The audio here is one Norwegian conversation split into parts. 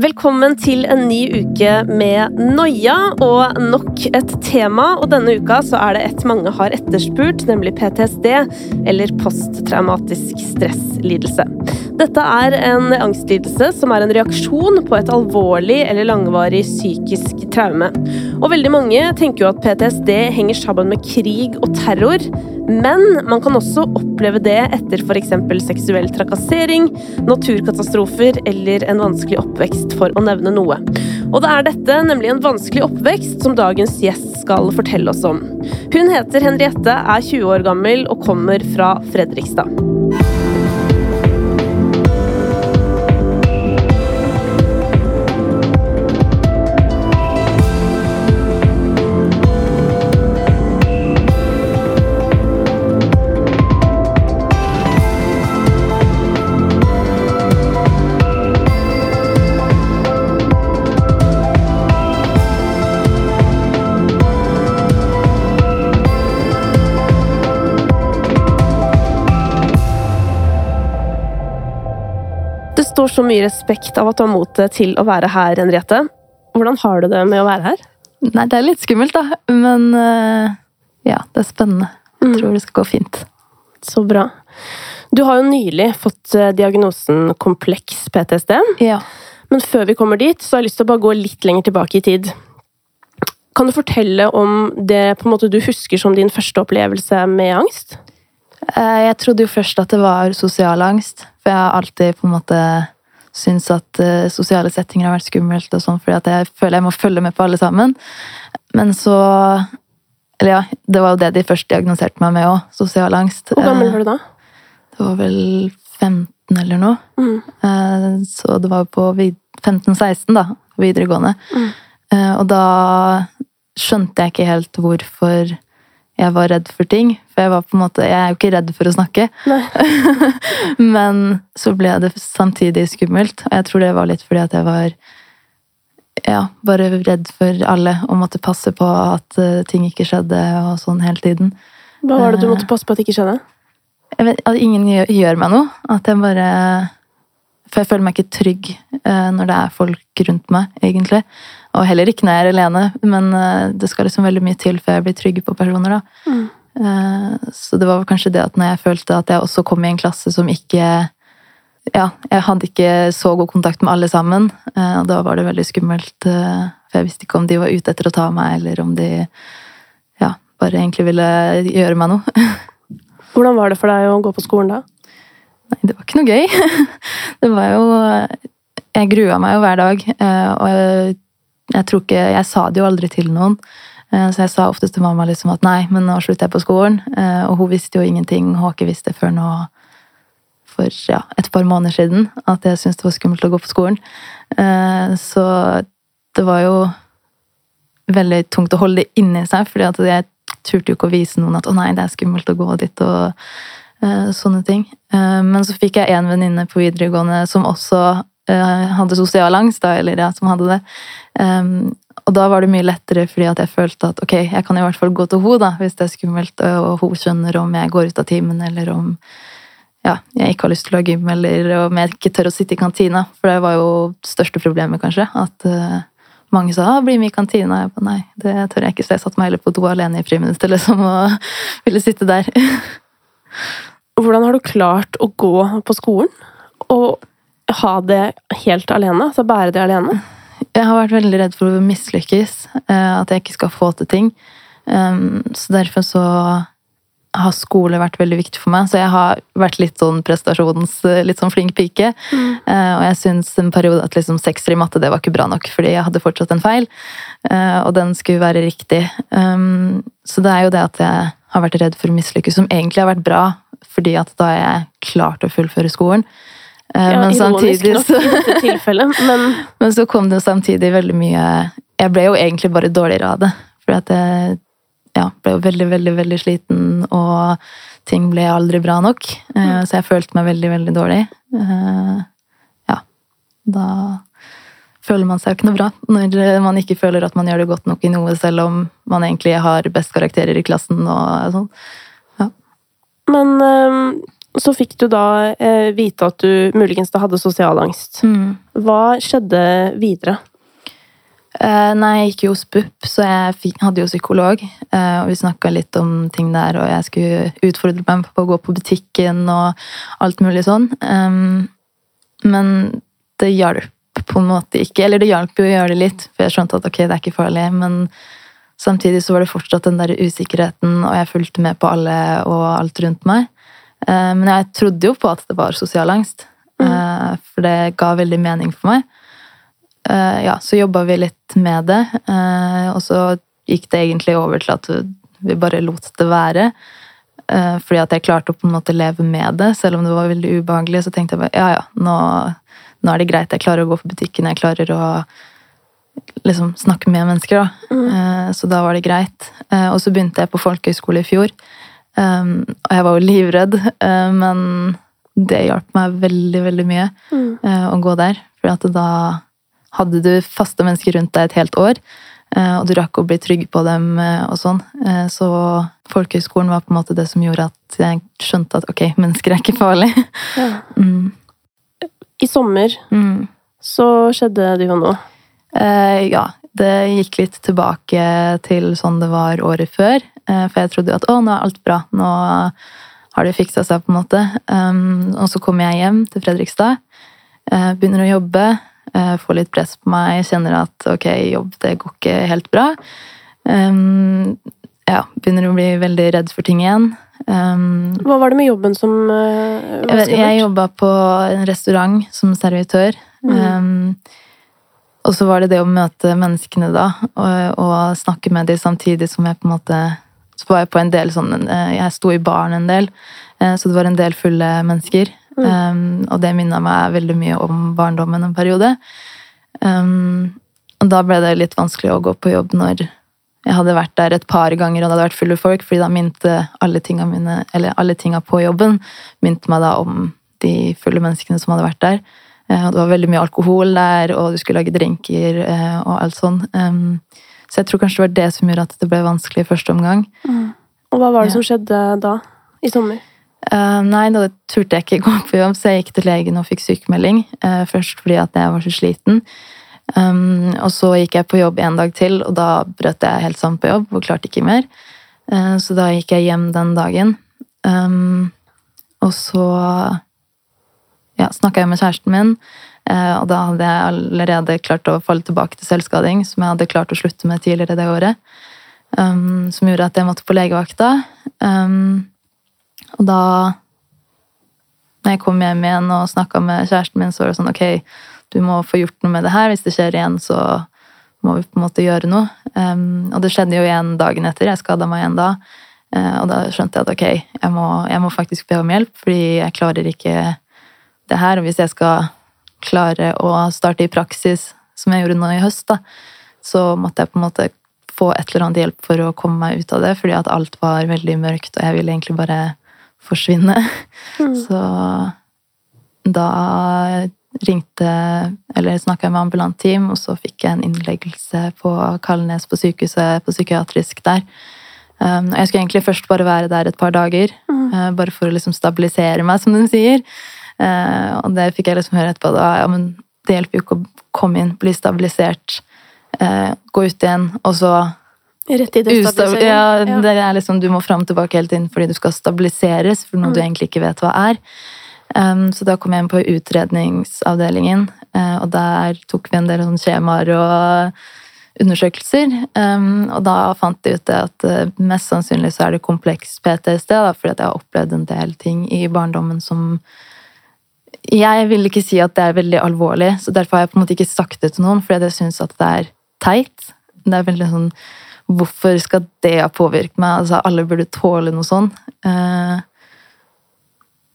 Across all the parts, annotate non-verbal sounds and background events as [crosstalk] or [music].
Velkommen til en ny uke med Noia og nok et tema. Og denne uka så er det et mange har etterspurt, nemlig PTSD, eller posttraumatisk stresslidelse. Dette er en angstlidelse som er en reaksjon på et alvorlig eller langvarig psykisk traume. Og veldig mange tenker jo at PTSD henger sammen med krig og terror, men man kan også oppleve det etter f.eks. seksuell trakassering, naturkatastrofer eller en vanskelig oppvekst, for å nevne noe. Og det er dette, nemlig en vanskelig oppvekst, som dagens gjest skal fortelle oss om. Hun heter Henriette, er 20 år gammel og kommer fra Fredrikstad. Så mye respekt av at du har motet til å være her, Henriette. Hvordan har du det med å være her? Nei, det er litt skummelt, da. Men eh, ja, det er spennende. Jeg tror det skal gå fint. Så bra. Du har jo nylig fått eh, diagnosen kompleks PTSD. Ja. Men før vi kommer dit, så har jeg lyst til å bare gå litt lenger tilbake i tid. Kan du fortelle om det måte du husker som din første opplevelse med angst? Eh, Jeg trodde jo først at det var sosial angst, for jeg har alltid på en måte syntes at eh, sosiale settinger har vært skummelt, og sånn, fordi at jeg føler jeg må følge med på alle sammen. Men så Eller ja, det var jo det de først diagnoserte meg med òg, sosial angst. Hvor gammel Eh, var du da? Det var vel 15 eller noe. Mm. Eh, Så det var på 15-16, da, videregående. Mm. Og da skjønte jeg ikke helt hvorfor jeg var redd for ting. For jeg var på en måte, jeg er jo ikke redd for å snakke. [laughs] Men så ble det samtidig skummelt. Og jeg tror det var litt fordi at jeg var ja, bare redd for alle og måtte passe på at eh, ting ikke skjedde og sånn hele tiden. Hva var det du måtte passe på at det ikke skjedde? Vet, at ingen gjør, gjør meg noe. At jeg bare For jeg føler meg ikke trygg eh, når det er folk rundt meg, egentlig. Og heller ikke når jeg er alene, men eh, det skal liksom veldig mye til før jeg blir trygg på personer. da. Mm. Eh, Så det var kanskje det at når jeg følte at jeg også kom i en klasse som ikke Ja, jeg hadde ikke så god kontakt med alle sammen, eh, og da var det veldig skummelt. For jeg visste ikke om de var ute etter å ta meg, eller om de ja, bare egentlig ville gjøre meg noe. [laughs] Hvordan var det for deg å gå på skolen da? Nei, det var ikke noe gøy. [laughs] Det var jo Jeg grua meg jo hver dag, og og jeg, tror ikke Jeg sa det jo aldri til noen. Eh, Så jeg sa oftest til mamma liksom at nei, men nå slutter jeg på skolen. Eh, Og hun visste jo ingenting. Hun har ikke visst det før nå for ja, et par måneder siden. At jeg syntes det var skummelt å gå på skolen. Eh, Så det var jo veldig tungt å holde det inni seg, fordi jeg turte jo ikke å vise noen at å nei, det er skummelt å gå dit. og sånne ting. Men så fikk jeg en venninne på videregående som også hadde sosial angst, da, eller ja, som hadde det. Um, og da var det mye lettere, fordi at jeg følte at ok, jeg kan i hvert fall gå til henne hvis det er skummelt, og hun skjønner om jeg går ut av timen, eller om ja, jeg ikke har lyst til å ha gym, eller om jeg ikke tør å sitte i kantina. For det var jo største problemet, kanskje. At uh, mange sa ah, 'bli med i kantina'. Jeg ba, nei, det tør jeg ikke, så jeg satte meg heller på do alene i friminuttet liksom, og [laughs] ville sitte der. Hvordan har du klart å gå på skolen og ha det helt alene? Altså bære det alene? Jeg har vært veldig redd for å mislykkes, eh, at jeg ikke skal få til ting. Så derfor så har skole vært veldig viktig for meg. Så jeg har vært litt sånn prestasjons... Litt sånn flink pike. Mm. Og jeg syns en periode at liksom sekser i matte det var ikke bra nok, fordi jeg hadde fortsatt en feil. eh, Og den skulle være riktig. Så det er jo det at jeg har vært redd for å mislykkes, som egentlig har vært bra, fordi at da har jeg klart å fullføre skolen. Eh, Ja, Men samtidig nok så men [laughs] men så kom det samtidig veldig mye Jeg ble jo egentlig bare dårligere av det. For at jeg ja, ble jo veldig, veldig veldig sliten, og ting ble aldri bra nok. Mm. Så jeg følte meg veldig, veldig dårlig. Eh, Ja. Da føler man seg jo ikke noe bra. Når man ikke føler at man gjør det godt nok i noe, selv om man egentlig har best karakterer i klassen og sånn. Men øhm, så fikk du da eh, vite at du muligens da hadde sosial angst. Mm. Hva skjedde videre? Eh, nei, jeg gikk jo hos BUP, så jeg fikk, hadde jo psykolog. Eh, og vi snakka litt om ting der, og jeg skulle utfordre meg på å gå på butikken og alt mulig sånn. Men det hjalp på en måte ikke. Eller det hjalp jo å gjøre det litt, for jeg skjønte at ok, det er ikke farlig. Men samtidig så var det fortsatt den der usikkerheten, og jeg fulgte med på alle og alt rundt meg. Eh, men jeg trodde jo på at det var sosial angst, eh, for det ga veldig mening for meg. Eh, ja, så jobba vi litt med det, og så gikk det egentlig over til at vi bare lot det være. Fordi at jeg klarte å på en måte leve med det, selv om det var veldig ubehagelig. Så tenkte jeg bare ja, ja, nå, nå er det greit. Jeg klarer å gå på butikken, jeg klarer å liksom snakke med mennesker. da. Mm. Så da var det greit. Og så begynte jeg på folkehøyskole i fjor. Um, Og jeg var jo livredd, uh, men det hjalp meg veldig, veldig mye Mm. uh, å gå der. For at da hadde du faste mennesker rundt deg et helt år, uh, og du rakk å bli trygg på dem og sånn. Så folkehøyskolen var på en måte det som gjorde at jeg skjønte at ok, mennesker er ikke farlig. [laughs] Ja. Mm. I sommer Mm. så skjedde det jo noe. Ja, det gikk litt tilbake til sånn det var året før. Eh, for jeg trodde jo at å, nå er alt bra. Nå har det fiksa seg, på en måte. Um, og så kommer jeg hjem til Fredrikstad. eh, begynner å jobbe. eh, får litt press på meg. Kjenner at ok, jobb det går ikke helt bra. Um, ja, begynner å bli veldig redd for ting igjen. Um, Hva var det med jobben som uh, jeg, jeg jobba på en restaurant som servitør. Mm. Um, og så var det det å møte menneskene da, og, og snakke med dem samtidig som jeg på en måte Så var jeg på en del sånn eh, Jeg sto i baren en del, eh, så det var en del fulle mennesker. Um, og det minna meg veldig mye om barndommen en periode. Um, og da ble det litt vanskelig å gå på jobb når jeg hadde vært der et par ganger og det hadde vært fulle folk, fordi da minte alle tinga mine, eller alle tinga på jobben minte meg da om de fulle menneskene som hadde vært der. Eh, det var veldig mye alkohol der, og du skulle lage drinker eh, og alt sånn. Så jeg tror kanskje det var det som gjorde at det ble vanskelig i første omgang. Og hva var det Ja. som skjedde da? I sommer? Uh, nei, da turte jeg ikke gå på jobb, så jeg gikk til legen og fikk sykemelding. Uh, først fordi at jeg var så sliten. Um, og så gikk jeg på jobb en dag til, og da brøt jeg helt sammen på jobb og klarte ikke mer. Uh, så da gikk jeg hjem den dagen. Um, og så ja, snakka jeg med kjæresten min, eh, og da hadde jeg allerede klart å falle tilbake til selvskading, som jeg hadde klart å slutte med tidligere det året. Um, som gjorde at jeg måtte på legevakta. Um, og da når jeg kom hjem igjen og snakka med kjæresten min, så var det sånn ok, du må få gjort noe med det her. Hvis det skjer igjen, så må vi på en måte gjøre noe. Um, og det skjedde jo igjen dagen etter. Jeg skada meg igjen da. Uh, og da skjønte jeg at ok, jeg må, jeg må faktisk be om hjelp, fordi jeg klarer ikke det her. Og hvis jeg skal klare å starte i praksis, som jeg gjorde nå i høst, da, så måtte jeg på en måte få et eller annet hjelp for å komme meg ut av det, fordi at alt var veldig mørkt, og jeg ville egentlig bare forsvinne. Så da ringte Eller snakka jeg med ambulant team, og så fikk jeg en innleggelse på Kalnes på sykehuset, på psykiatrisk der. Um, jeg skulle egentlig først bare være der et par dager, mm. bare for å liksom stabilisere meg, som de sier. Uh, og det fikk jeg liksom høre etterpå. Da, ja, men det hjelper jo ikke å komme inn, bli stabilisert, uh, gå ut igjen, og så Rett i destabilisering? ja, det er liksom, du må fram og tilbake hele tiden fordi du skal stabiliseres for noe du egentlig ikke vet hva er. Um, så da kom jeg inn på utredningsavdelingen, eh, og der tok vi en del sånn skjemaer og undersøkelser. Um, og da fant de ut det at eh, mest sannsynlig så er det kompleks PTSD, da, fordi jeg har opplevd en del ting i barndommen som Jeg vil ikke si at det er veldig alvorlig, så derfor har jeg på en måte ikke sagt det til noen, fordi jeg syns at det er teit. Det er veldig sånn Hvorfor skal det ha påvirket meg? Altså, alle burde tåle noe sånn. Eh,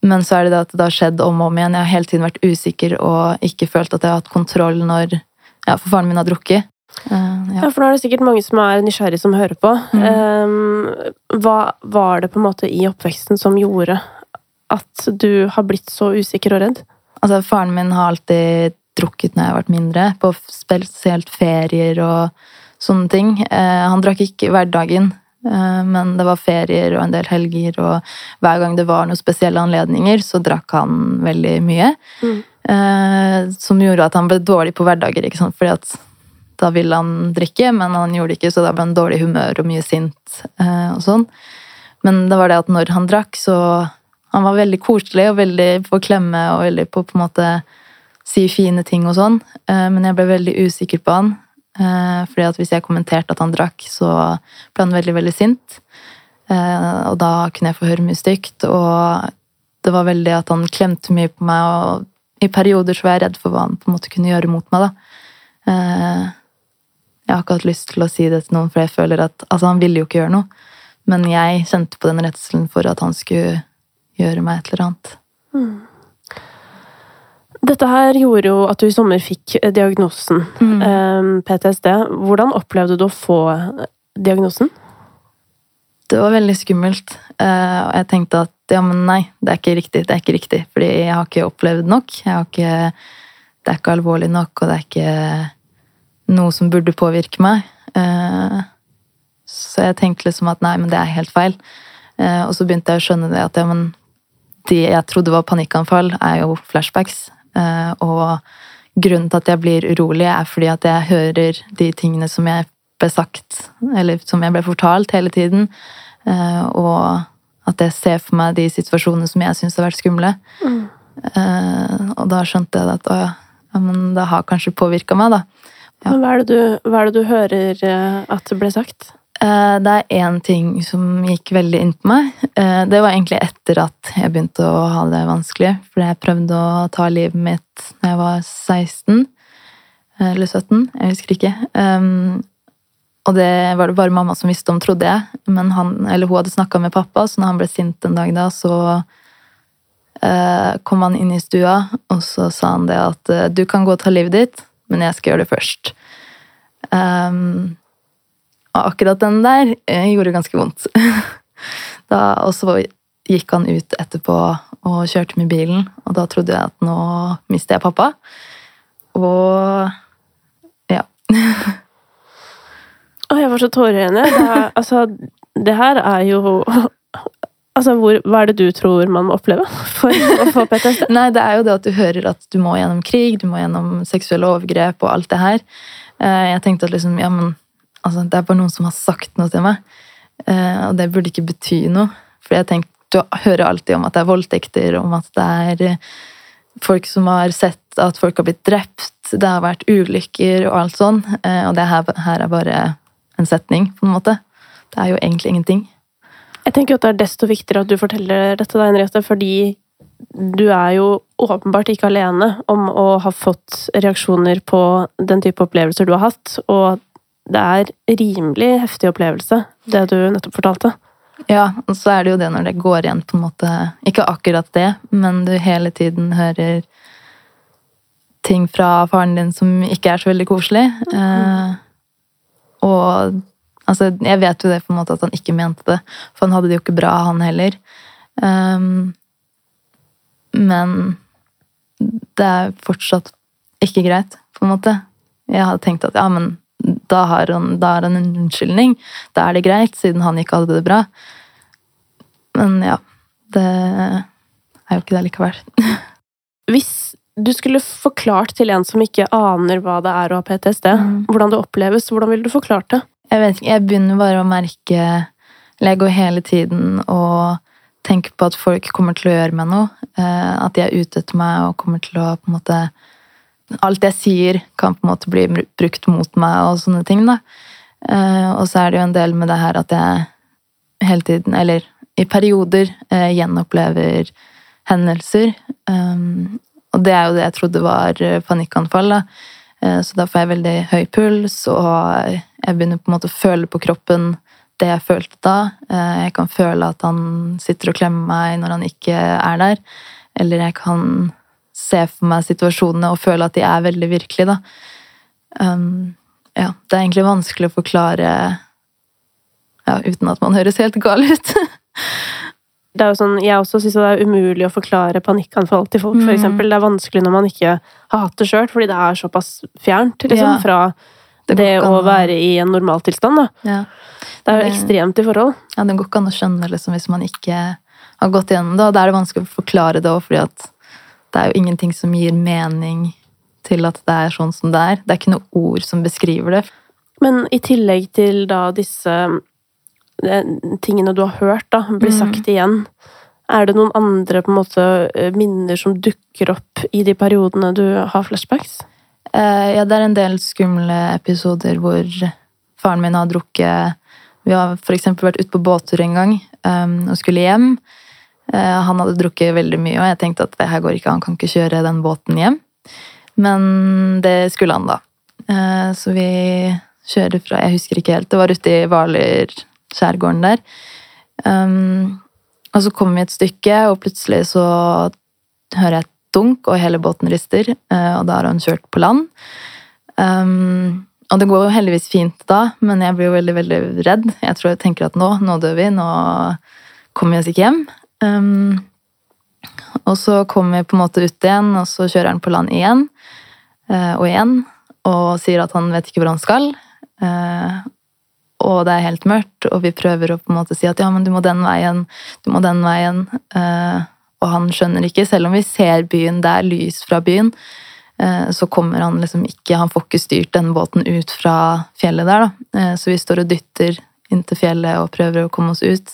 men så er det det at det har skjedd om og om igjen. Jeg har hele tiden vært usikker og ikke følt at jeg har hatt kontroll når ja, for faren min har drukket. Uh, Ja, ja. for nå er det sikkert mange som er nysgjerrige som hører på. Um, hva var det på en måte i oppveksten som gjorde at du har blitt så usikker og redd? Altså, faren min har alltid drukket når jeg har vært mindre, på spesielt ferier og sånne ting. Eh, han drakk ikke hverdagen, Eh, men det var ferier og en del helger, og hver gang det var noen spesielle anledninger, så drakk han veldig mye. Mm. Eh, som gjorde at han ble dårlig på hverdager, ikke sant? fordi at da ville han drikke, men han gjorde det ikke, så da ble han dårlig humør og mye sint eh, og sånn. Men det var det at når han drakk, så Han var veldig koselig og veldig på å klemme og veldig på på en måte si fine ting og sånn, eh, men jeg ble veldig usikker på han. Eh, fordi at hvis jeg kommenterte at han drakk, så ble han veldig, veldig sint. Eh, og da kunne jeg få høre mye stygt, og det var veldig at han klemte mye på meg, og i perioder så var jeg redd for hva han på en måte kunne gjøre mot meg, da. Jeg har ikke hatt lyst til å si det til noen, for jeg føler at Altså, han ville jo ikke gjøre noe, men jeg kjente på den redselen for at han skulle gjøre meg et eller annet. Dette her gjorde jo at du i sommer fikk eh, diagnosen Mm. eh, PTSD. Hvordan opplevde du å få eh, diagnosen? Det var veldig skummelt, eh, og jeg tenkte at ja, men nei, det er ikke riktig, det er ikke riktig, fordi jeg har ikke opplevd nok. Ikke, det er ikke alvorlig nok, og det er ikke noe som burde påvirke meg. Eh, Så jeg tenkte liksom at nei, men det er helt feil. Og så begynte jeg å skjønne det at ja, men de jeg trodde var panikkanfall, er jo flashbacks. Eh, Og grunnen til at jeg blir urolig, er fordi at jeg hører de tingene som jeg ble sagt, eller som jeg ble fortalt hele tiden. eh, Og at jeg ser for meg de situasjonene som jeg syns har vært skumle. Mm. Og da skjønte jeg at å ja, men det har kanskje påvirka meg, da. Ja. Hva er, det du, hva er det du hører eh, at det ble sagt? Eh, Det er én ting som gikk veldig inn på meg. Eh, Det var egentlig etter at jeg begynte å ha det vanskelig. Fordi jeg prøvde å ta livet mitt da jeg var 16. eh, Eller 17, jeg husker ikke. Um, Og det var det bare mamma som visste om, trodde jeg. Men han, eller hun hadde snakka med pappa, så når han ble sint en dag da, så kom han inn i stua, og så sa han det at du kan gå og ta livet ditt, men jeg skal gjøre det først. Um, og akkurat den der eh, gjorde ganske vondt. [laughs] da, og så gikk han ut etterpå og kjørte med bilen, og da trodde jeg at nå mister jeg pappa. Og ja. [laughs] Å, jeg var så tårerende. Er- altså, det her er jo Altså, hvor, hva er det du tror man må oppleve for å få PTSD? [laughs] Nei, det er jo det at du hører at du må gjennom krig, du må gjennom seksuelle overgrep og alt det her. Eh, Jeg tenkte at liksom, ja, men altså, det er bare noen som har sagt noe til meg. Eh, Og det burde ikke bety noe. For jeg tenkte, du hører alltid om at det er voldtekter, om at det er eh, folk som har sett at folk har blitt drept, det har vært ulykker og alt sånn. Eh, Og det her, her er bare en setning, på en måte. Det er jo egentlig ingenting. Jeg tenker at det er desto viktigere at du forteller dette, da, Henriette, fordi du er jo åpenbart ikke alene om å ha fått reaksjoner på den type opplevelser du har hatt, og det er rimelig heftig opplevelse, det du nettopp fortalte. Ja, og så er det jo det når det går igjen på en måte Ikke akkurat det, men du hele tiden hører ting fra faren din som ikke er så veldig koselig. Eh, og altså, jeg vet jo det på en måte at han ikke mente det, for han hadde det jo ikke bra, han heller. Um, men det er fortsatt ikke greit, på en måte. Jeg hadde tenkt at ja, men da har han, da er han en unnskyldning. Da er det greit, siden han ikke hadde det bra. Men ja, det er jo ikke det likevel. [laughs] Hvis du skulle forklart til en som ikke aner hva det er å ha PTSD, Mm. hvordan det oppleves, hvordan ville du forklart det? Jeg vet ikke, jeg begynner bare å merke Eller jeg går hele tiden og tenker på at folk kommer til å gjøre meg noe. eh, At de er ute etter meg og kommer til å på en måte Alt jeg sier, kan på en måte bli brukt mot meg og sånne ting. da. Eh, Og så er det jo en del med det her at jeg hele tiden, eller i perioder, eh, gjenopplever hendelser. Um, og det er jo det jeg trodde var eh, panikkanfall. da. Så da får jeg veldig høy puls, og jeg begynner på en måte å føle på kroppen det jeg følte da. Jeg kan føle at han sitter og klemmer meg når han ikke er der. Eller jeg kan se for meg situasjonene og føle at de er veldig virkelige, da. Um, ja, det er egentlig vanskelig å forklare ja, uten at man høres helt gal ut. [laughs] Det er jo sånn, jeg også syns det er umulig å forklare panikkanfall til folk, for Mm. eksempel. Det er vanskelig når man ikke har hatt det sjøl, fordi det er såpass fjernt liksom, Ja. fra det, det å an være i en normaltilstand. Ja. Det er jo ekstremt i forhold. ja, det går ikke an å skjønne liksom, hvis man ikke har gått igjennom det. Og da er det vanskelig å forklare det òg, fordi at det er jo ingenting som gir mening til at det er sånn som det er. Det er ikke noe ord som beskriver det. Men i tillegg til da disse eh, tingene du har hørt da, bli Mm. sagt igjen, er det noen andre på en måte eh, minner som dukker opp i de periodene du har flashbacks? Eh, ja, det er en del skumle episoder hvor faren min har drukket Vi har eksempel vært ute på båttur en gang um, og skulle hjem. Eh, han hadde drukket veldig mye, og jeg tenkte at det her går ikke, han kan ikke kjøre den båten hjem. Men det skulle han, da. Eh, så vi kjører fra Jeg husker ikke helt. Det var ute i Hvaler, skjærgården der. Um, og så kommer vi et stykke, og plutselig så hører jeg et dunk, og hele båten rister. eh, Og da har han kjørt på land. Um, og det går jo heldigvis fint da, men jeg blir jo veldig veldig redd. Jeg tror jeg tenker at nå, nå dør vi, nå kommer vi oss ikke hjem. Um, og så kommer vi på en måte ut igjen, og så kjører han på land igjen uh, og igjen. Og sier at han vet ikke hvor han skal. Uh, og det er helt mørkt, og vi prøver å på en måte si at ja, men du må den veien, du må den veien. Uh, og han skjønner ikke, selv om vi ser byen, det er lys fra byen, så kommer han liksom ikke Han får ikke styrt denne båten ut fra fjellet der, da. Så vi står og dytter inntil fjellet og prøver å komme oss ut.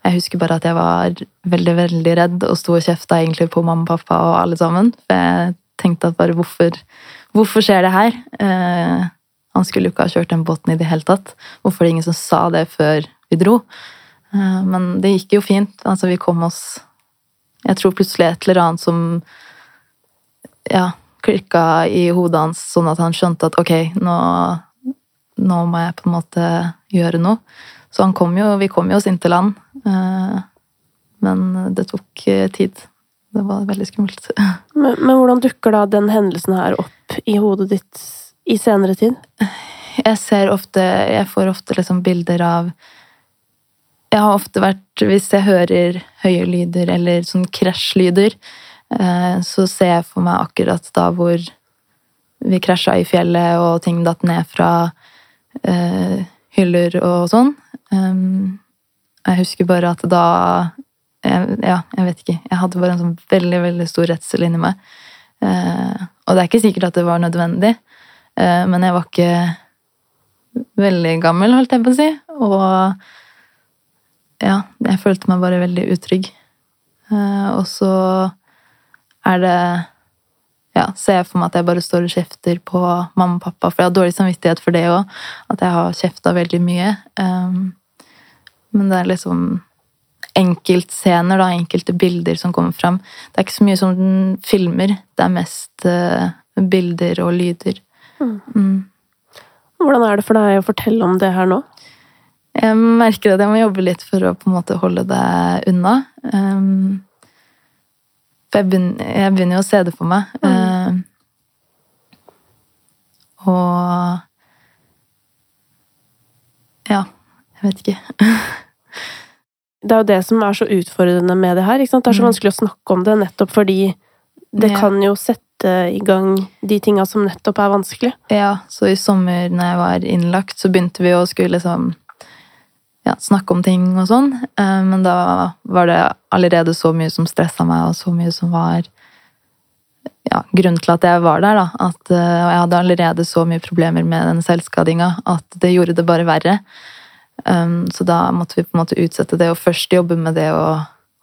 Jeg husker bare at jeg var veldig, veldig redd og sto og kjefta på mamma og pappa og alle sammen. For jeg tenkte at bare hvorfor, hvorfor skjer det her? Eh, han skulle jo ikke ha kjørt den båten i det hele tatt. Hvorfor er det ingen som sa det før vi dro? Eh, men det gikk jo fint. Altså, vi kom oss Jeg tror plutselig et eller annet som ja, klikka i hodet hans, sånn at han skjønte at ok, nå, nå må jeg på en måte gjøre noe. Så kom jo, vi kom jo oss inn til land. Eh, Men det tok eh, tid. Det var veldig skummelt. [laughs] Men, men hvordan dukker da den hendelsen her opp i hodet ditt i senere tid? Jeg ser ofte Jeg får ofte liksom bilder av Jeg har ofte vært Hvis jeg hører høye lyder eller sånn krasjlyder, eh, så ser jeg for meg akkurat da hvor vi krasja i fjellet, og ting datt ned fra hyller og sånn. Um, jeg husker bare at da Ja, jeg vet ikke. Jeg hadde bare en sånn veldig, veldig stor redsel inni meg. Eh, og det er ikke sikkert at det var nødvendig, eh, men jeg var ikke veldig gammel, holdt jeg på å si. Og ja, jeg følte meg bare veldig utrygg. Eh, og så er det ja, ser jeg for meg at jeg bare står og kjefter på mamma og pappa, for jeg har dårlig samvittighet for det òg, at jeg har kjefta veldig mye. Um, men det er liksom enkeltscener, da, enkelte bilder som kommer fram. Det er ikke så mye som den filmer, det er mest uh, bilder og lyder. Mm. Hvordan er det for deg å fortelle om det her nå? Jeg merker at jeg må jobbe litt for å på en måte holde det unna. Um, for jeg begynner, jeg begynner jo å se det for meg. Um, og Ja, jeg vet ikke. [laughs] Det er jo det som er så utfordrende med det her. Det er så Mm. vanskelig å snakke om det nettopp fordi det Ja. kan jo sette i gang de tinga som nettopp er vanskelig. Ja, så i sommer når jeg var innlagt, så begynte vi å skulle liksom ja, snakke om ting og sånn. Eh, Men da var det allerede så mye som stressa meg, og så mye som var ja, grunnen til at jeg var der. da. At, eh, og jeg hadde allerede så mye problemer med den selvskadinga at det gjorde det bare verre. Um, så da måtte vi på en måte utsette det, og først jobbe med det å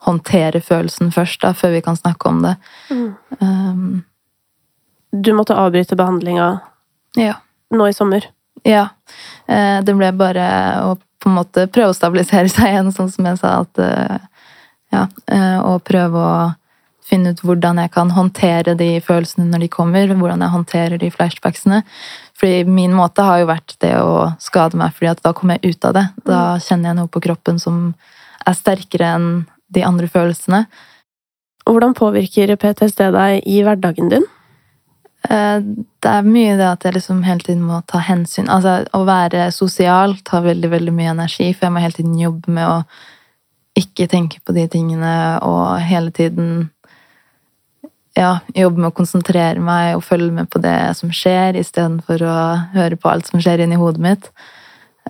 håndtere følelsen først, da, før vi kan snakke om det. Um, Du måtte avbryte behandlinga ja. nå i sommer. Ja. Uh, Det ble bare å på en måte prøve å stabilisere seg igjen, sånn som jeg sa. at uh, ja, uh, Og prøve å finne ut hvordan jeg kan håndtere de følelsene når de kommer. Hvordan jeg håndterer de flashbacksene. Fordi min måte har jo vært det å skade meg, fordi at da kommer jeg ut av det. Da kjenner jeg noe på kroppen som er sterkere enn de andre følelsene. Hvordan påvirker PTSD deg i hverdagen din? Eh, Det er mye det at jeg liksom hele tiden må ta hensyn. Altså, å være sosial tar veldig, veldig mye energi, for jeg må hele tiden jobbe med å ikke tenke på de tingene og hele tiden ja, jobbe med å konsentrere meg og følge med på det som skjer, istedenfor å høre på alt som skjer inni hodet mitt.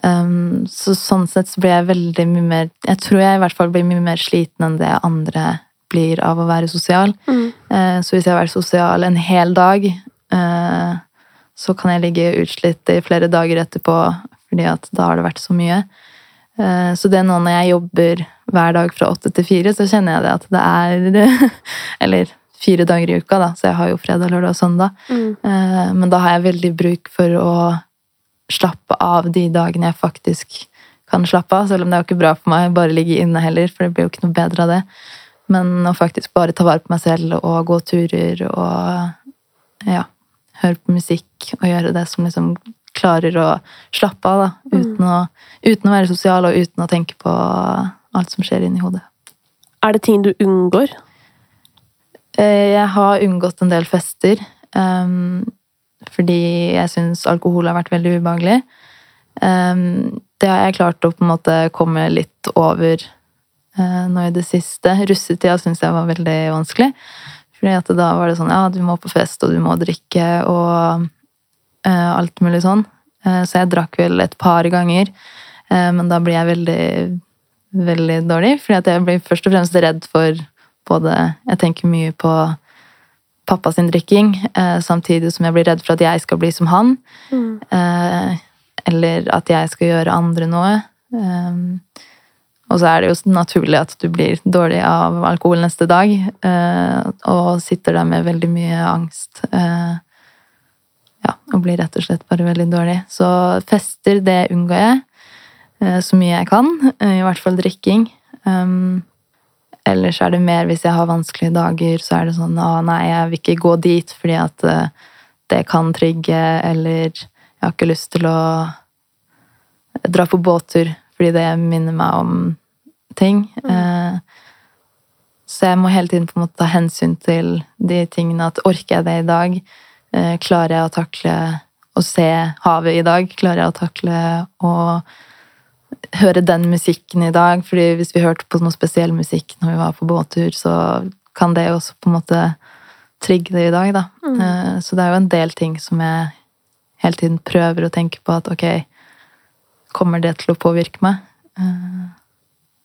Um, så sånn sett så blir jeg veldig mye mer Jeg tror jeg i hvert fall blir mye mer sliten enn det andre blir av å være sosial. Mm. Uh, så hvis jeg har vært sosial en hel dag, uh, så kan jeg ligge utslitt i flere dager etterpå, fordi at da har det vært så mye. Uh, så det er nå når jeg jobber hver dag fra åtte til fire, så kjenner jeg det at det er [laughs] Eller fire dager i uka, da, så jeg har jo fredag, lørdag og søndag. Mm. Men da har jeg veldig bruk for å slappe av de dagene jeg faktisk kan slappe av. Selv om det er jo ikke bra for meg bare ligge inne heller, for det blir jo ikke noe bedre av det. Men å faktisk bare ta vare på meg selv og gå turer og ja, høre på musikk og gjøre det som liksom klarer å slappe av, da. Uten, å, uten å være sosial og uten å tenke på alt som skjer inni hodet. Er det ting du unngår? Eh, Jeg har unngått en del fester. Um, fordi jeg syns alkohol har vært veldig ubehagelig. Um, det har jeg klart å på en måte komme litt over uh, nå i det siste. Russetida syns jeg var veldig vanskelig. Fordi at da var det sånn ja, du må på fest, og du må drikke, og uh, alt mulig sånn. Så jeg drakk vel et par ganger, men da blir jeg veldig, veldig dårlig. Fordi at jeg blir først og fremst redd for både Jeg tenker mye på pappa sin drikking, eh, samtidig som jeg blir redd for at jeg skal bli som han. Mm. Eh, eller at jeg skal gjøre andre noe. Eh, og så er det jo naturlig at du blir dårlig av alkohol neste dag, eh, og sitter der med veldig mye angst. Eh, ja, og blir rett og slett bare veldig dårlig. Så fester, det unngår jeg eh, så mye jeg kan. I hvert fall drikking. Um, Ellers er det mer hvis jeg har vanskelige dager, så er det sånn å nei, jeg vil ikke gå dit fordi at eh, det kan trigge, eller jeg har ikke lyst til å dra på båttur fordi det minner meg om ting. Mm. Så jeg må hele tiden på en måte ta hensyn til de tingene. At orker jeg det i dag? Eh, Klarer jeg å takle å se havet i dag? Klarer jeg å takle å høre den musikken i dag. fordi hvis vi hørte på noe spesiell musikk når vi var på båttur, så kan det også på en måte trigge det i dag, da. Mm. Eh, Så det er jo en del ting som jeg hele tiden prøver å tenke på at ok, kommer det til å påvirke meg? Eh,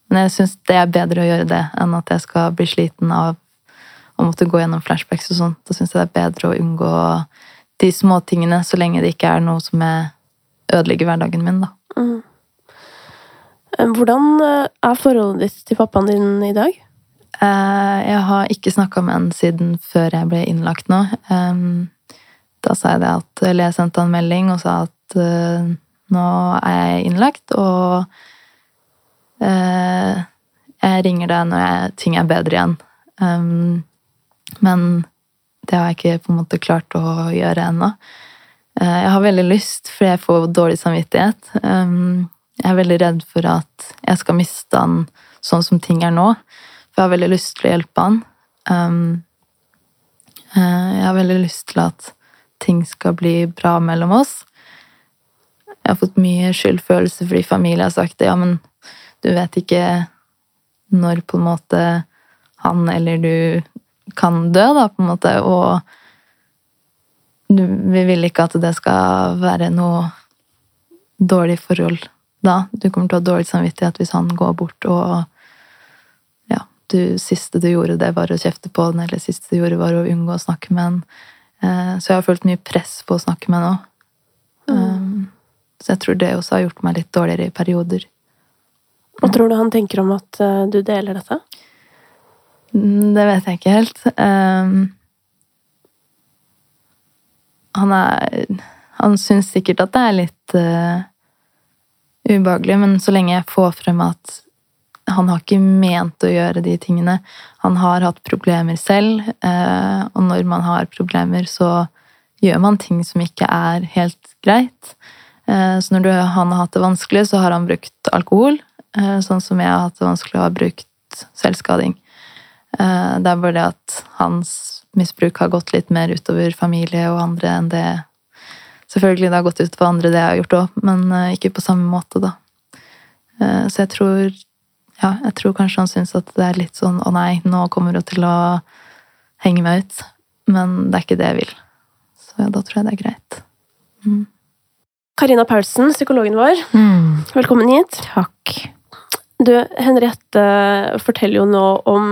Men jeg syns det er bedre å gjøre det enn at jeg skal bli sliten av å måtte gå gjennom flashbacks og sånt. Da syns jeg det er bedre å unngå de småtingene så lenge det ikke er noe som jeg ødelegger hverdagen min, da. Eh, Hvordan eh, er forholdet ditt til pappaen din i dag? Eh, Jeg har ikke snakka med han siden før jeg ble innlagt nå. Da sa jeg det at Eller jeg sendte han melding og sa at nå er jeg innlagt, og jeg ringer deg når jeg, ting er bedre igjen. Men det har jeg ikke på en måte klart å gjøre ennå. Jeg har veldig lyst, for jeg får dårlig samvittighet. Jeg er veldig redd for at jeg skal miste han sånn som ting er nå. For jeg har veldig lyst til å hjelpe han. Um, eh, jeg har veldig lyst til at ting skal bli bra mellom oss. Jeg har fått mye skyldfølelse fordi familie har sagt det. Ja, men du vet ikke når på en måte han eller du kan dø, da, på en måte. Og vi vil ikke at det skal være noe dårlig forhold da. Du kommer til å ha dårlig samvittighet hvis han går bort og ja, du, siste du gjorde, det var å kjefte på den, eller siste du gjorde, var å unngå å snakke med den. Eh, Så jeg har følt mye press på å snakke med den òg. Um, Så jeg tror det også har gjort meg litt dårligere i perioder. Hva tror du han tenker om at eh, du deler dette? Mm, Det vet jeg ikke helt. Um, han er Han syns sikkert at det er litt eh, ubehagelig, men så lenge jeg får frem at han har ikke ment å gjøre de tingene. Han har hatt problemer selv, eh, og når man har problemer, så gjør man ting som ikke er helt greit. Eh, Så når han har hatt det vanskelig, så har han brukt alkohol, eh, sånn som jeg har hatt det vanskelig og har brukt selvskading. Det er bare det at hans misbruk har gått litt mer utover familie og andre enn det Selvfølgelig det har gått på andre det jeg har gjort òg, men eh, ikke på samme måte, da. Eh, Så jeg tror Ja, jeg tror kanskje han syns at det er litt sånn å nei, nå kommer hun til å henge meg ut. men det er ikke det jeg vil. Så da tror jeg det er greit. Mm. Karina Paulsen, psykologen vår. Mm, Velkommen hit. takk. Du, Henriette forteller jo nå om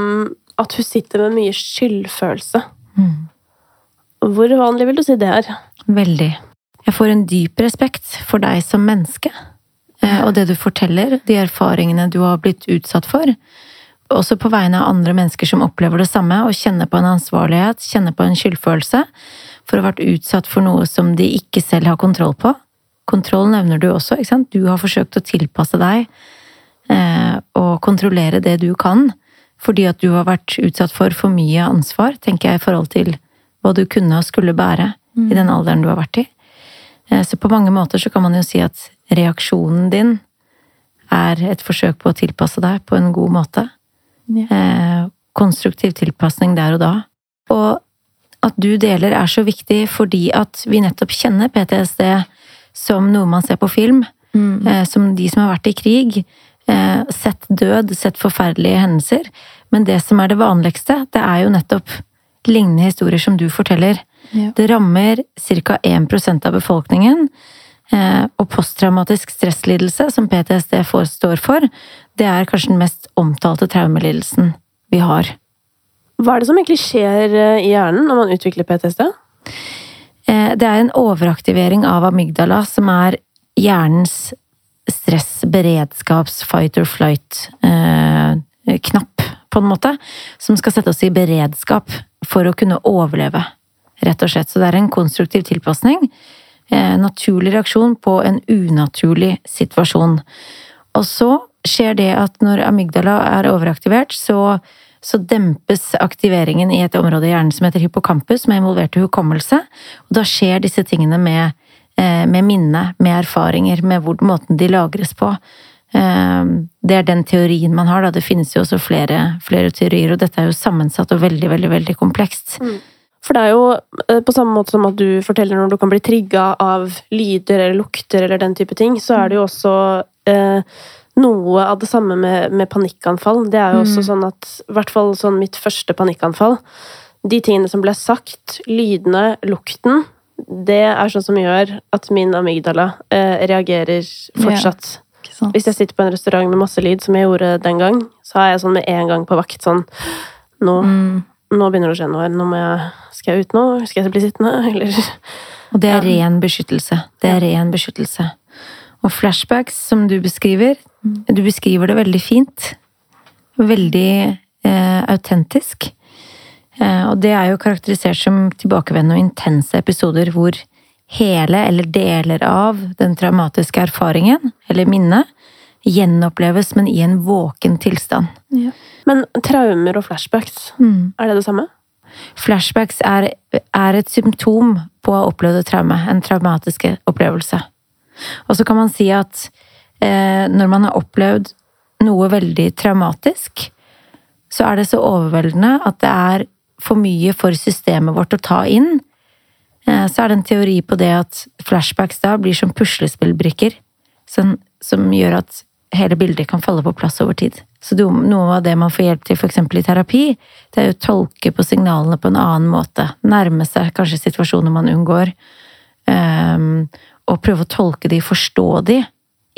at hun sitter med mye skyldfølelse. Mm, Hvor vanlig vil du si det er? veldig. Jeg får en dyp respekt for deg som menneske. eh, Og det du forteller, de erfaringene du har blitt utsatt for. Også på vegne av andre mennesker som opplever det samme, og kjenner på en ansvarlighet, kjenner på en skyldfølelse for å ha vært utsatt for noe som de ikke selv har kontroll på. Kontroll nevner du også, ikke sant? Du har forsøkt å tilpasse deg eh, og kontrollere det du kan, fordi at du har vært utsatt for for mye ansvar, tenker jeg, i forhold til hva du kunne og skulle bære i den alderen du har vært i. Eh, Så på mange måter så kan man jo si at reaksjonen din er et forsøk på å tilpasse deg på en god måte. Ja. Eh, konstruktiv tilpasning der og da. Og at du deler er så viktig fordi at vi nettopp kjenner PTSD som noe man ser på film, Mm. eh, som de som har vært i krig, sett død, sett forferdelige hendelser. Men det som er det vanligste, det er jo nettopp lignende historier som du forteller. Ja. Det rammer ca. 1% av befolkningen. eh, Og posttraumatisk stresslidelse, som PTSD står for, det er kanskje den mest omtalte traumelidelsen vi har. Hva er det som egentlig skjer eh, i hjernen når man utvikler PTSD? Eh, Det er en overaktivering av amygdala, som er hjernens stressberedskaps fight or flight-knapp, på en måte, som skal sette oss i beredskap for å kunne overleve, rett og slett. Så det er en konstruktiv tilpasning. eh, Naturlig reaksjon på en unaturlig situasjon. Og så skjer det at når amygdala er overaktivert, så, så dempes aktiveringen i et område i hjernen som heter hippocampus, som er involvert i hukommelse. Og da skjer disse tingene med, eh, med minne, med erfaringer, med hvor, måten de lagres på. Eh, Det er den teorien man har, da. Det finnes jo også flere, flere teorier, og dette er jo sammensatt og veldig, veldig, veldig komplekst. For det er jo eh, på samme måte som at du forteller når du kan bli trigga av lyder eller lukter eller den type ting, så er det jo også eh, noe av det samme med, med panikkanfall. Det er jo også Mm. sånn at I hvert fall sånn mitt første panikkanfall. De tingene som ble sagt, lydene, lukten, det er sånn som gjør at min amygdala eh, reagerer fortsatt. Ikke sant? Hvis jeg sitter på en restaurant med masse lyd, som jeg gjorde den gang, så er jeg sånn med en gang på vakt sånn Nå, Mm. nå begynner det å skje noe her. Nå må jeg Skal jeg ut nå? Skal jeg bli sittende? [laughs] Eller Og det er Ja. ren beskyttelse. Det er ren beskyttelse. Og flashbacks, som du beskriver, du beskriver det veldig fint. Veldig eh, autentisk. Eh, og det er jo karakterisert som tilbakevendende og intense episoder hvor hele eller deler av den traumatiske erfaringen, eller minnet, gjenoppleves, men i en våken tilstand. Ja. Men traumer og flashbacks, er det det samme? Flashbacks er, er et symptom på å ha opplevd et traume, en traumatisk opplevelse. Og så kan man si at eh, når man har opplevd noe veldig traumatisk, så er det så overveldende at det er for mye for systemet vårt å ta inn. Eh, så er det en teori på det at flashbacks da blir som puslespillbrikker, som, som gjør at hele bildet kan falle på plass over tid. Så det, noe av det man får hjelp til f.eks. i terapi, det er å tolke på signalene på en annen måte. Nærme seg kanskje situasjoner man unngår. Um, og prøve å tolke de, forstå de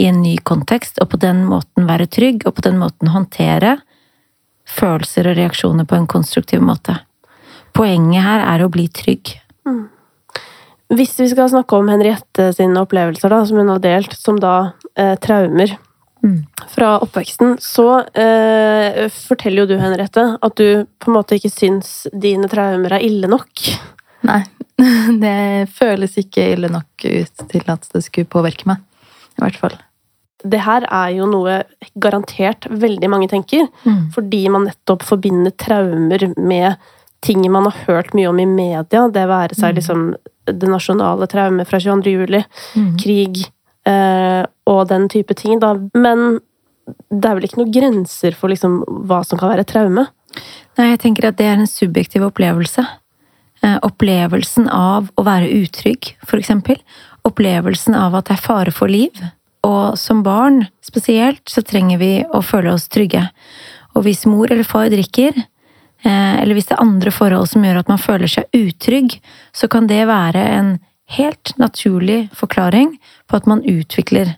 i en ny kontekst, og på den måten være trygg, og på den måten håndtere følelser og reaksjoner på en konstruktiv måte. Poenget her er å bli trygg. Hvis vi skal snakke om Henriette sine opplevelser, da, som hun har delt, som da eh, traumer Mm. fra oppveksten, så eh, forteller jo du, Henriette, at du på en måte ikke syns dine traumer er ille nok. Nei, [laughs] det føles ikke ille nok ut til at det skulle påvirke meg. I hvert fall. Det her er jo noe garantert veldig mange tenker, Mm. fordi man nettopp forbinder traumer med ting man har hørt mye om i media, det være seg Mm. liksom det nasjonale traumet fra 22. juli, Mm. krig eh, og den type ting, da. Men det er vel ikke noen grenser for liksom hva som kan være traume? Nei, jeg tenker at det er en subjektiv opplevelse. Eh, opplevelsen av å være utrygg, for eksempel. Opplevelsen av at det er fare for liv. Og som barn spesielt, så trenger vi å føle oss trygge. Og hvis mor eller far drikker, eller hvis det er andre forhold som gjør at man føler seg utrygg, så kan det være en helt naturlig forklaring på at man utvikler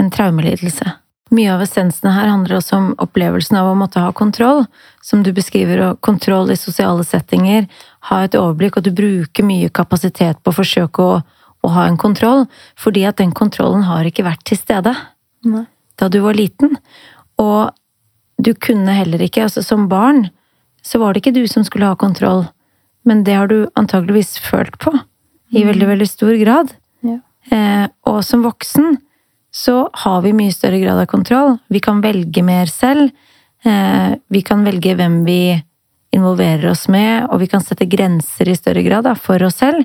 en traumelidelse. Mye av essensene her handler også om opplevelsen av å måtte ha kontroll, som du beskriver, og kontroll i sosiale settinger, ha et overblikk, og du bruker mye kapasitet på å forsøke å, å ha en kontroll, fordi at den kontrollen har ikke vært til stede Nei. da du var liten. Og du kunne heller ikke, altså som barn, så var det ikke du som skulle ha kontroll, men det har du antageligvis følt på, i veldig, veldig stor grad. Ja. Eh, og som voksen så har vi mye større grad av kontroll. Vi kan velge mer selv. Eh, vi kan velge hvem vi involverer oss med, og vi kan sette grenser i større grad da, for oss selv.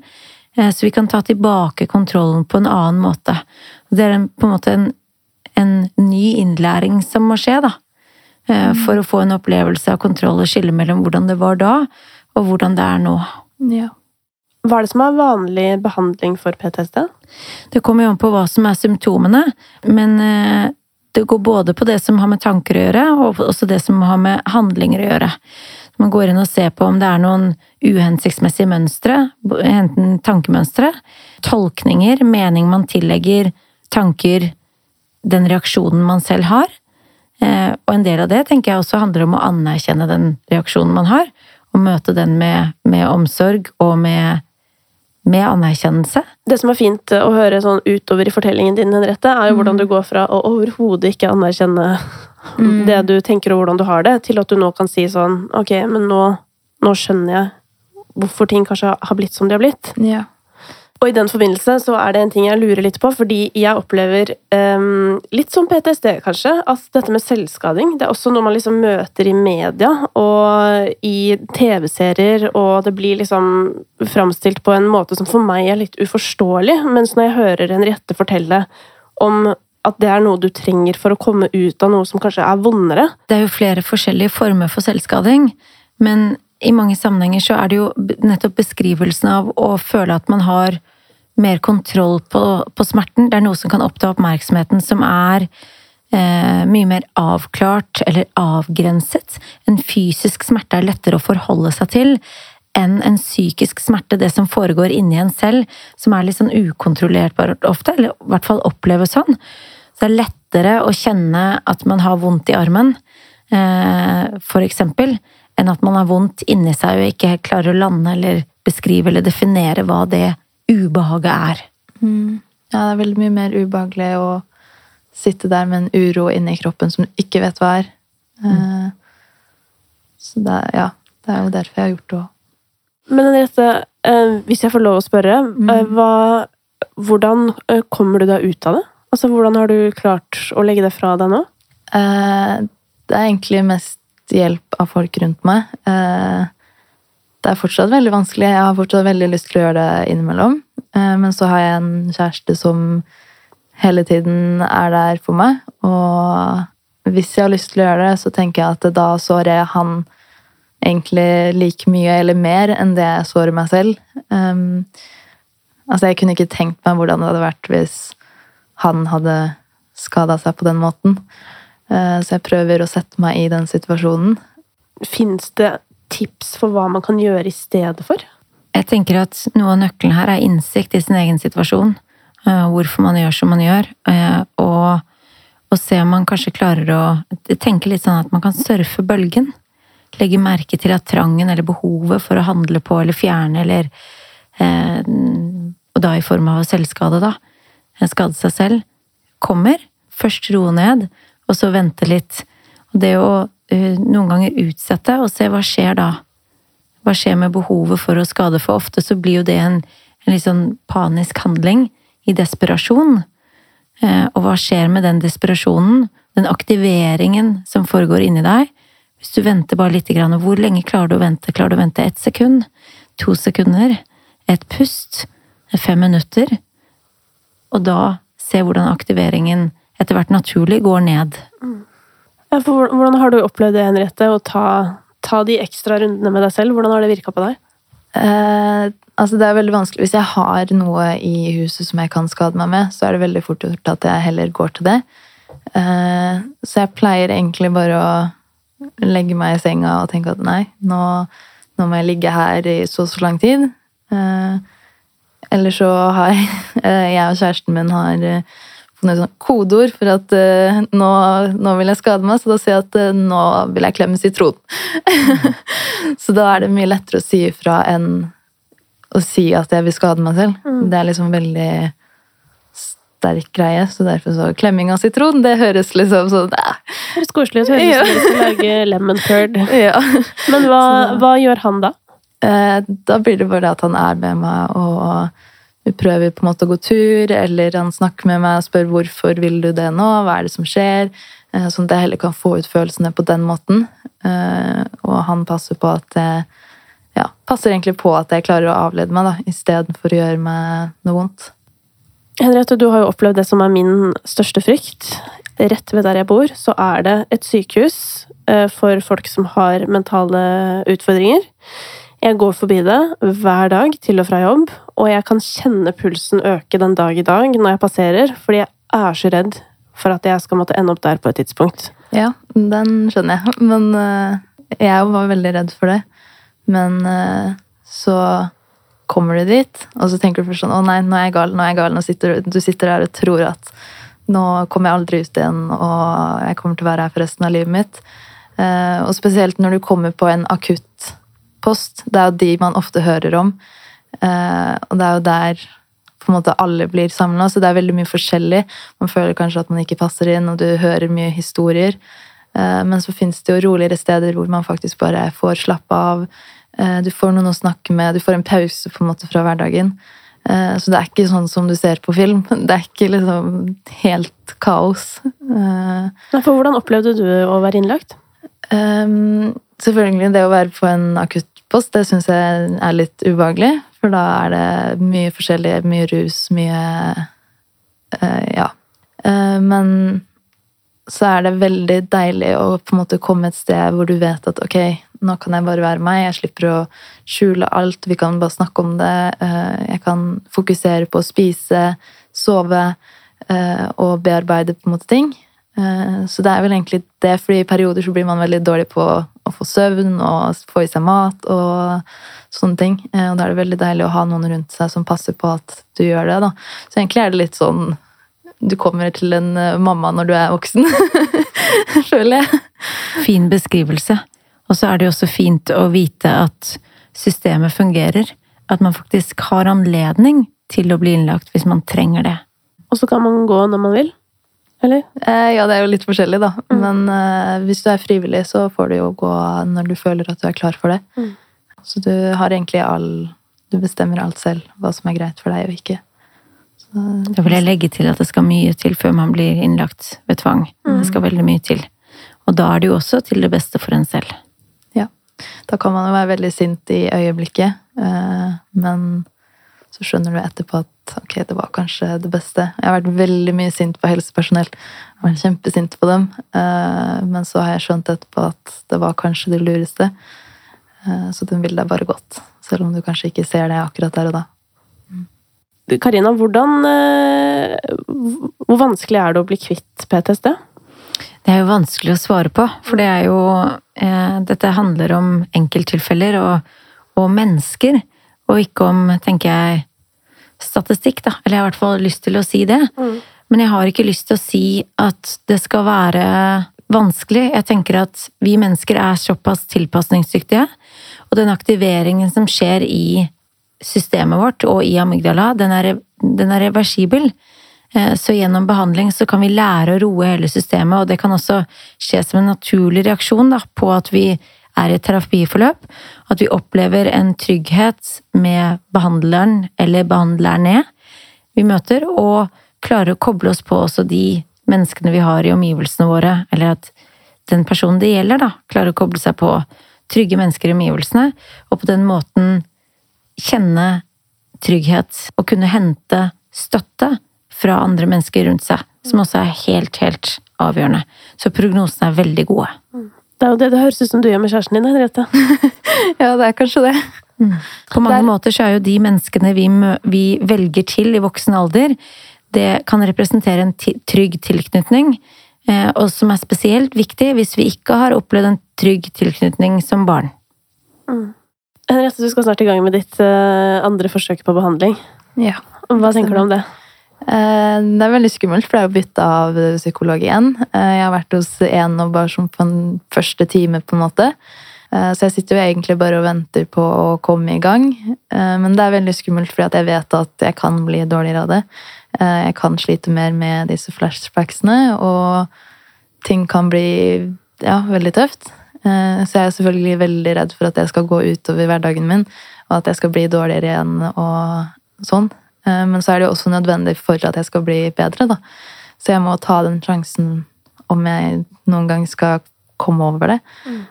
Eh, så vi kan ta tilbake kontrollen på en annen måte. Det er en, på en måte en, en ny innlæring som må skje, da. Eh, For å få en opplevelse av kontroll og skille mellom hvordan det var da, og hvordan det er nå. Ja. Hva er det som er vanlig behandling for PTSD? Det kommer jo an på hva som er symptomene, men eh, det går både på det som har med tanker å gjøre, og også det som har med handlinger å gjøre. Man går inn og ser på om det er noen uhensiktsmessige mønstre, enten tankemønstre, tolkninger, mening man tillegger tanker, den reaksjonen man selv har. Eh, Og en del av det tenker jeg også handler om å anerkjenne den reaksjonen man har, og møte den med, med omsorg og med, med anerkjennelse. Det som er fint å høre sånn utover i fortellingen din, Henriette, er jo hvordan du går fra å overhodet ikke anerkjenne det du tenker og hvordan du har det, til at du nå kan si sånn Ok, men nå, nå skjønner jeg hvorfor ting kanskje har blitt som de har blitt. Ja. Og i den forbindelse så er det en ting jeg lurer litt på, fordi jeg opplever um, litt som PTSD, kanskje, at dette med selvskading det er også noe man liksom møter i media og i TV-serier, og det blir liksom framstilt på en måte som for meg er litt uforståelig. Mens når jeg hører Henriette fortelle om at det er noe du trenger for å komme ut av noe som kanskje er vondere Det er jo flere forskjellige former for selvskading, men i mange sammenhenger så er det jo nettopp beskrivelsen av å føle at man har mer kontroll på, på smerten. Det er noe som kan oppta oppmerksomheten, som er eh, mye mer avklart eller avgrenset. En fysisk smerte er lettere å forholde seg til enn en psykisk smerte, det som foregår inni en selv, som er litt sånn ukontrollert ofte, eller i hvert fall oppleves sånn. Så det er lettere å kjenne at man har vondt i armen, eh, for eksempel, enn at man har vondt inni seg og ikke klarer å lande eller beskrive eller definere hva det ubehaget er. Mm. ja, det er veldig mye mer ubehagelig å sitte der med en uro inni kroppen som du ikke vet hva er. Eh, Så det ja, det er jo derfor jeg har gjort det òg. Men Henriette, eh, hvis jeg får lov å spørre, eh, hva, hvordan eh, kommer du deg ut av det? Altså, Hvordan har du klart å legge det fra deg nå? Eh, Det er egentlig mest hjelp av folk rundt meg. Eh, Det er fortsatt veldig vanskelig. Jeg har fortsatt veldig lyst til å gjøre det innimellom. Eh, Men så har jeg en kjæreste som hele tiden er der for meg. Og hvis jeg har lyst til å gjøre det, så tenker jeg at da sårer jeg han egentlig like mye eller mer enn det jeg sårer meg selv. Um, altså, jeg kunne ikke tenkt meg hvordan det hadde vært hvis han hadde skada seg på den måten. Eh, Så jeg prøver å sette meg i den situasjonen. Fins det tips for hva man kan gjøre i stedet for? Jeg tenker at noe av nøkkelen her er innsikt i sin egen situasjon. eh, Hvorfor man gjør som man gjør. eh, Og, og se om man kanskje klarer å tenke litt sånn at man kan surfe bølgen. Legge merke til at trangen eller behovet for å handle på eller fjerne eller eh, Og da i form av selvskade, da. eh, Skade seg selv. Kommer. Først roe ned, og så vente litt. Og det å noen ganger utsette og se hva skjer da. Hva skjer med behovet for å skade? For ofte så blir jo det en, en litt sånn panisk handling i desperasjon. Eh, og hva skjer med den desperasjonen, den aktiveringen som foregår inni deg? Hvis du venter bare lite grann, og hvor lenge klarer du å vente? Klarer du å vente ett sekund? To sekunder? Et pust? Fem minutter? Og da se hvordan aktiveringen etter hvert naturlig går ned. Ja, for Hvordan har du opplevd det, Henriette? Å ta, ta de ekstra rundene med deg selv? Hvordan har det virka på deg? Eh, altså det er veldig vanskelig. Hvis jeg har noe i huset som jeg kan skade meg med, så er det veldig fort gjort at jeg heller går til det. Eh, så jeg pleier egentlig bare å legge meg i senga og tenke at nei, nå, nå må jeg ligge her i så og så lang tid. Eh, eller så har [laughs] jeg, jeg og kjæresten min har eh, funnet sånn kodeord for at uh, nå, nå, vil jeg skade meg, så da sier jeg at uh, nå vil jeg klemme sitron. [laughs] så da er det mye lettere å si ifra enn å si at jeg vil skade meg selv. Mm. Det er liksom veldig sterk greie, så derfor så klemming av sitron, det høres liksom sånn Det høres koselig ut. Høres ut som å lage lemon curd. [laughs] Ja. Men hva, hva gjør han da? Eh, da blir det bare at han er med meg, og vi prøver på en måte å gå tur, eller han snakker med meg og spør hvorfor vil du det nå, hva er det som skjer? Eh, sånn at jeg heller kan få ut følelsene på den måten. Eh, og han passer på at jeg ja, passer egentlig på at jeg klarer å avlede meg, da, istedenfor å gjøre meg noe vondt. Henriette, du har jo opplevd det som er min største frykt. Rett ved der jeg bor, så er det et sykehus for folk som har mentale utfordringer. Jeg går forbi det hver dag til og fra jobb, og jeg kan kjenne pulsen øke den dag i dag når jeg passerer, fordi jeg er så redd for at jeg skal måtte ende opp der på et tidspunkt. Ja, den skjønner jeg. Men uh, jeg var veldig redd for det. Men uh, så kommer du dit, og så tenker du først sånn Å nei, nå er jeg gal, nå er jeg gal. Nå sitter, du sitter der og tror at nå kommer jeg aldri ut igjen, og jeg kommer til å være her for resten av livet mitt. Uh, og spesielt når du kommer på en akutt post. Det er jo de man ofte hører om. Eh, og det er jo der på en måte alle blir samla, så det er veldig mye forskjellig. Man føler kanskje at man ikke passer inn, og du hører mye historier. Eh, men så fins det jo roligere steder hvor man faktisk bare får slappe av. Eh, du får noen å snakke med, du får en pause på en måte fra hverdagen. Så det er ikke sånn som du ser på film. [laughs] Det er ikke liksom helt kaos. For hvordan opplevde du å være innlagt? Um, selvfølgelig det å være på en akutt post, det syns jeg er litt ubehagelig. For da er det mye forskjellig, mye rus, mye uh, Ja. Uh, men så er det veldig deilig å på en måte komme et sted hvor du vet at ok, nå kan jeg bare være meg, jeg slipper å skjule alt, vi kan bare snakke om det. Uh, jeg kan fokusere på å spise, sove og bearbeide på en måte ting. Så det er vel egentlig det, fordi i perioder så blir man veldig dårlig på å få søvn og få i seg mat og sånne ting. Eh, og da er det veldig deilig å ha noen rundt seg som passer på at du gjør det. da. Så egentlig er det litt sånn Du kommer til en eh, mamma når du er voksen, [laughs] føler jeg. Fin beskrivelse. Og så er det jo også fint å vite at systemet fungerer. At man faktisk har anledning til å bli innlagt hvis man trenger det. Og så kan man gå når man vil? Eller? Eh, ja, det er jo litt forskjellig, da. Mm. Men eh, hvis du er frivillig, så får du jo gå når du føler at du er klar for det. Mm. Så du har egentlig all Du bestemmer alt selv, hva som er greit for deg og ikke. Så, da vil jeg legge til at det skal mye til før man blir innlagt ved tvang. Mm. Det skal veldig mye til. Og da er det jo også til det beste for en selv. Ja. Da kan man jo være veldig sint i øyeblikket, eh, men så skjønner du etterpå at ok, det var kanskje det beste. Jeg har vært veldig mye sint på helsepersonell. Jeg har vært kjempesint på dem. Eh, men så har jeg skjønt etterpå at det var kanskje det lureste. Eh, så den vil deg bare godt. Selv om du kanskje ikke ser det akkurat der og da. Karina, hvordan eh, Hvor vanskelig er det å bli kvitt PTSD? Det er jo vanskelig å svare på, for det er jo Dette handler om enkelttilfeller og, og mennesker. Og ikke om, tenker jeg, statistikk, da. Eller jeg har i hvert fall lyst til å si det. Mm. Men jeg har ikke lyst til å si at det skal være vanskelig. Jeg tenker at vi mennesker er såpass tilpasningsdyktige. Og den aktiveringen som skjer i systemet vårt og i amygdala, den er, den er reversibel. Eh, så gjennom behandling så kan vi lære å roe hele systemet, og det kan også skje som en naturlig reaksjon da, på at vi er i et terapiforløp, at vi opplever en trygghet med behandleren eller behandlerne vi møter, og klarer å koble oss på også de menneskene vi har i omgivelsene våre, eller at den personen det gjelder, da, klarer å koble seg på trygge mennesker i omgivelsene, og på den måten kjenne trygghet og kunne hente støtte fra andre mennesker rundt seg, som også er helt, helt avgjørende. Så prognosene er veldig gode. Mm. Det er jo det det høres ut som du gjør med kjæresten din, Henriette. [laughs] ja, det er kanskje det. Mm. På mange Der... måter så er jo de menneskene vi, vi, velger til i voksen alder, det kan representere en trygg tilknytning. Eh, og som er spesielt viktig hvis vi ikke har opplevd en trygg tilknytning som barn. Henriette, du skal snart i gang med ditt eh, andre forsøk på behandling. Ja. Hva tenker du om det? Eh, Det er veldig skummelt, for det er jo bytte av psykolog igjen. Eh, Jeg har vært hos én og bare som på en første time, på en måte. Eh, Så jeg sitter jo egentlig bare og venter på å komme i gang. Men det er veldig skummelt, for jeg vet at jeg kan bli dårligere av det. Jeg kan slite mer med disse flashbacksene, og ting kan bli ja, veldig tøft. Så jeg er selvfølgelig veldig redd for at det skal gå utover hverdagen min, og at jeg skal bli dårligere igjen og sånn. Eh, Men så er det jo også nødvendig for at jeg skal bli bedre, da. Så jeg må ta den sjansen om jeg noen gang skal komme over det. Mm.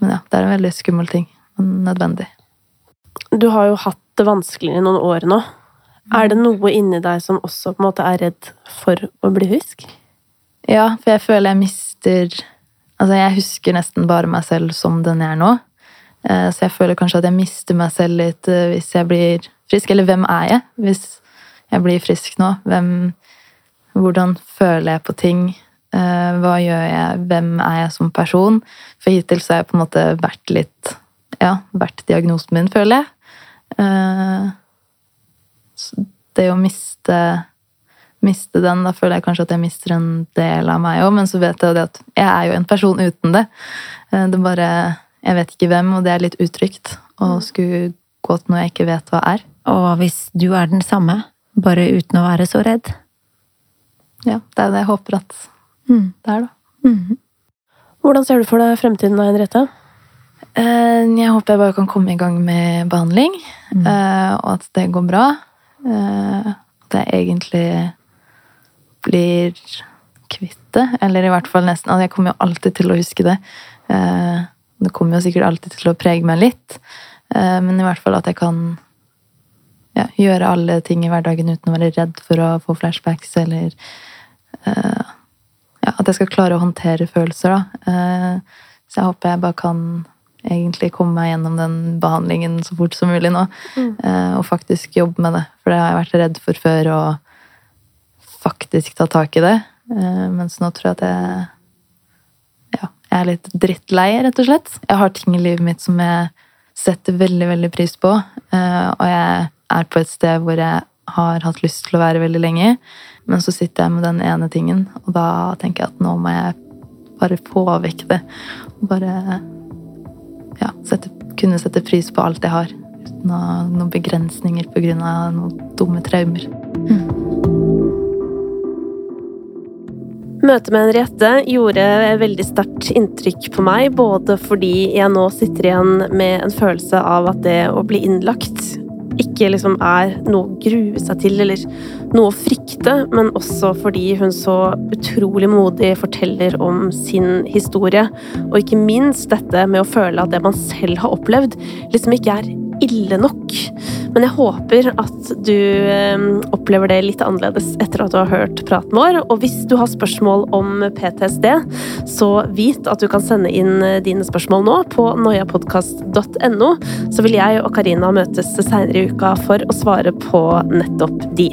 Men ja, det er en veldig skummel ting. Men nødvendig. Du har jo hatt det vanskelig i noen år nå. Er det noe inni deg som også på en måte er redd for å bli husk? Ja, for jeg føler jeg mister Altså, jeg husker nesten bare meg selv som den jeg er nå. Eh, Så jeg føler kanskje at jeg mister meg selv litt eh, hvis jeg blir frisk. Eller hvem er jeg hvis jeg blir frisk nå? Hvem Hvordan føler jeg på ting? Eh, Hva gjør jeg? Hvem er jeg som person? For hittil så har jeg på en måte vært litt Ja, vært diagnosen min, føler jeg. Eh, så Det å miste miste den, da føler jeg kanskje at jeg mister en del av meg òg, men så vet jeg jo det at jeg er jo en person uten det. Eh, Det bare Jeg vet ikke hvem, og det er litt utrygt å skulle gå til noe jeg ikke vet hva er. Og hvis du er den samme, bare uten å være så redd. Ja, det er det jeg håper at Mm. det er, da. Mm. Hvordan ser du for deg fremtiden da, Henriette? Eh, Jeg håper jeg bare kan komme i gang med behandling, Mm. eh, og at det går bra. Eh, At jeg egentlig blir kvitt det, eller i hvert fall nesten. Altså, jeg kommer jo alltid til å huske det. Eh, Det kommer jo sikkert alltid til å prege meg litt, eh, men i hvert fall at jeg kan ja, gjøre alle ting i hverdagen uten å være redd for å få flashbacks, eller uh, ja, at jeg skal klare å håndtere følelser, da. Uh, Så jeg håper jeg bare kan egentlig komme meg gjennom den behandlingen så fort som mulig nå. eh, Og faktisk jobbe med det. For det har jeg vært redd for før, å faktisk ta tak i det. Mens nå tror jeg at jeg ja, jeg er litt drittlei, rett og slett. Jeg har ting i livet mitt som jeg setter veldig, veldig pris på. Og jeg er på et sted hvor jeg har hatt lyst til å være veldig lenge. Men så sitter jeg med den ene tingen, og da tenker jeg at nå må jeg bare få vekk det. Og bare ja, sette, kunne sette pris på alt jeg har. Uten å ha noen begrensninger pga. noen dumme traumer. Møtet med Henriette gjorde veldig sterkt inntrykk på meg, både fordi jeg nå sitter igjen med en følelse av at det å bli innlagt ikke liksom er noe å grue seg til eller noe å frykte, men også fordi hun så utrolig modig forteller om sin historie, og ikke minst dette med å føle at det man selv har opplevd, liksom ikke er ille nok. Men jeg håper at du eh, opplever det litt annerledes etter at du har hørt praten vår. Og hvis du har spørsmål om PTSD, så vit at du kan sende inn eh, dine spørsmål nå på noiapodkast.no. Så vil jeg og Karina møtes seinere i uka for å svare på nettopp de.